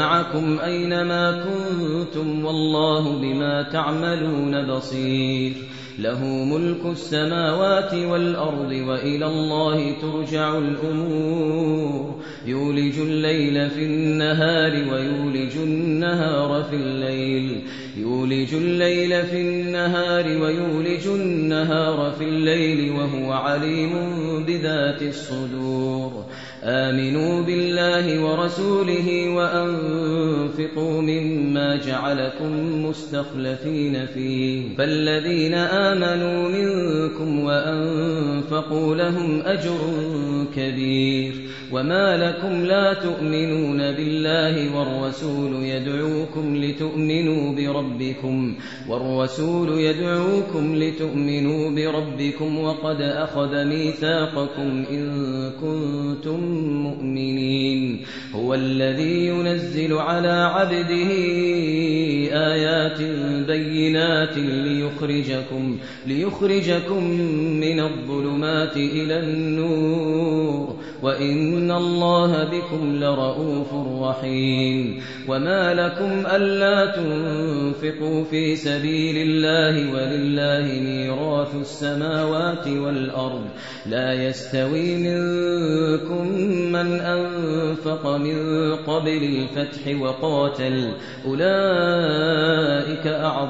معكم أينما كنتم والله بما تعملون بصير. له ملك السماوات والأرض وإلى الله ترجع الأمور. يولج الليل في النهار ويولج النهار في الليل. يولج الليل في النهار ويولج النهار في الليل وهو عليم بذات الصدور. آمنوا بالله ورسوله وأنفقوا مما جعلكم مستخلفين فيه. فالذين آمنوا منكم وأنفقوا لهم أجر كبير. وما لكم لا تؤمنون بالله والرسول يدعوكم لتؤمنوا بربكم. والرسول يدعوكم لتؤمنوا بربكم وقد أخذ ميثاقكم إن كنتم مؤمنين. هو الذي ينزل على عبده آيات بينات ليخرجكم ليخرجكم من الظلمات إلى النور وإن الله بكم لرؤوف رحيم وما لكم ألا تنفقوا في سبيل الله ولله ميراث السماوات والأرض لا يستوي منكم من أنفق من قبل الفتح وقاتل أولئك أعظم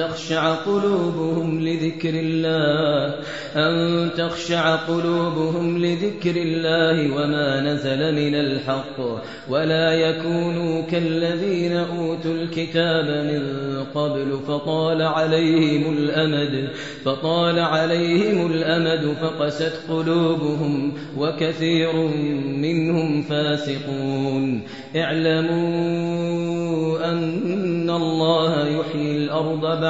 تخشع قلوبهم لذكر الله أن تخشع قلوبهم لذكر الله وما نزل من الحق ولا يكونوا كالذين أوتوا الكتاب من قبل فطال عليهم الأمد فطال عليهم الأمد فقست قلوبهم وكثير منهم فاسقون. اعلموا أن الله يحيي الأرض بعد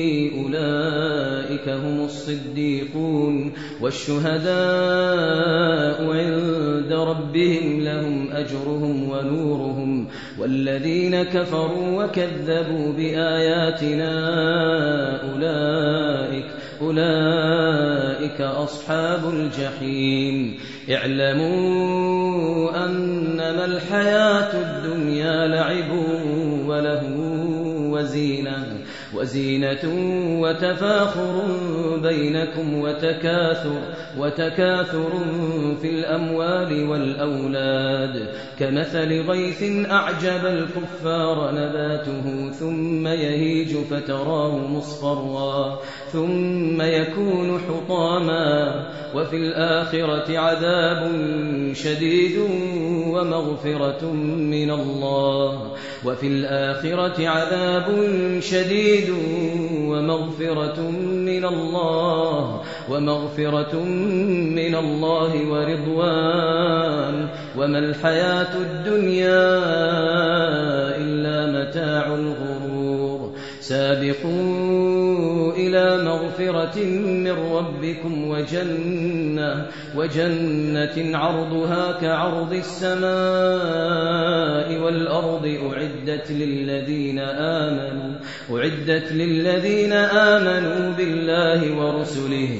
أولئك هم الصديقون والشهداء عند ربهم لهم أجرهم ونورهم والذين كفروا وكذبوا بآياتنا أولئك أولئك أصحاب الجحيم اعلموا أنما الحياة الدنيا لعب وله وزينة وزينة وتفاخر بينكم وتكاثر وتكاثر في الأموال والأولاد. كمثل غيث أعجب الكفار نباته ثم يهيج فتراه مصفرا ثم يكون حطاما. وفي الآخرة عذاب شديد ومغفرة من الله. وفي الآخرة عذاب شديد ومغفرة من الله ومغفرة من الله ورضوان. وما الحياة الدنيا إلا متاع سابقوا إلى مغفرة من ربكم وجنة وجنة عرضها كعرض السماء والأرض أعدت للذين آمنوا أعدت للذين آمنوا بالله ورسله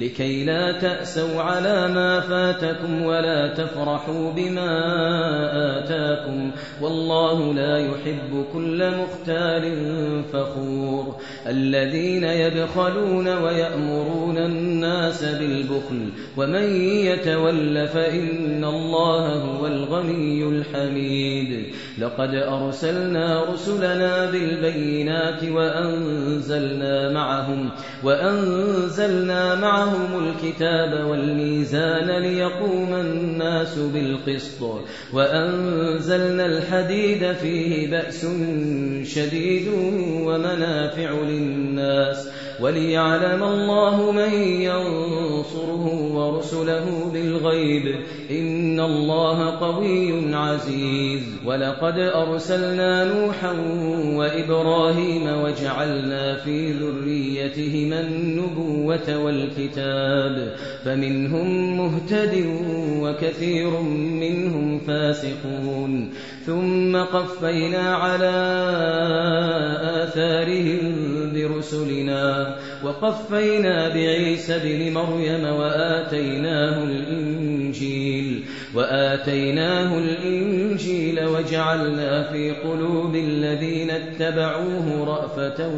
لكي لا تأسوا على ما فاتكم ولا تفرحوا بما آتاكم. والله لا يحب كل مختال فخور. الذين يبخلون ويأمرون الناس بالبخل ومن يتول فإن الله هو الغني الحميد. لقد أرسلنا رسلنا بالبينات وأنزلنا معهم وأنزلنا معهم الكتاب والميزان ليقوم الناس بالقسط وأنزلنا الحديد فيه بأس شديد ومنافع للناس وليعلم الله من ينصره ورسله بالغيب إن الله قوي عزيز ولقد أرسلنا نوحا وإبراهيم وجعلنا في ذريتهما النبوة والكتاب فمنهم مهتد وكثير منهم فاسقون ثم قفينا على آثارهم برسلنا وقفينا بعيسى ابن مريم وآتيناه الإنجيل وآتيناه الإنجيل وجعلنا في قلوب الذين اتبعوه رأفة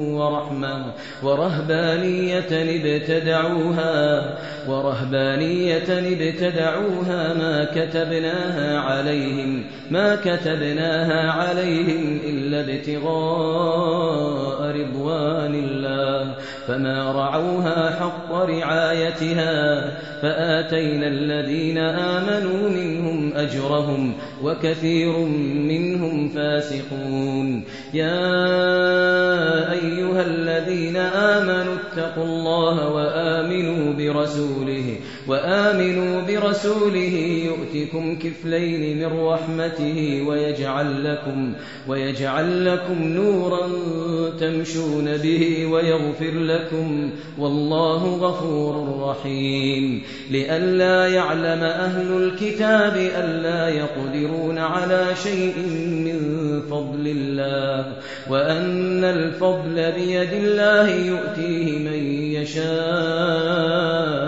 ورحمة ورهبانية ابتدعوها ورهبانية ابتدعوها ما كتبناها عليهم ما كتبناها عليهم إلا ابتغاء رضوان الله. فما رعوها حق رعايتها فآتينا الذين آمنوا منهم أجرهم وكثير منهم فاسقون. يا أيها الذين آمنوا اتقوا الله وآمنوا برسوله وآمنوا برسوله يؤتكم كفلين من رحمته ويجعل لكم ويجعل لكم نورا تمشون به ويغفر لكم والله غفور رحيم لئلا يعلم أهل الكتاب ألا يقدرون على شيء من فضل الله وأن الفضل بيد الله يؤتيه من يشاء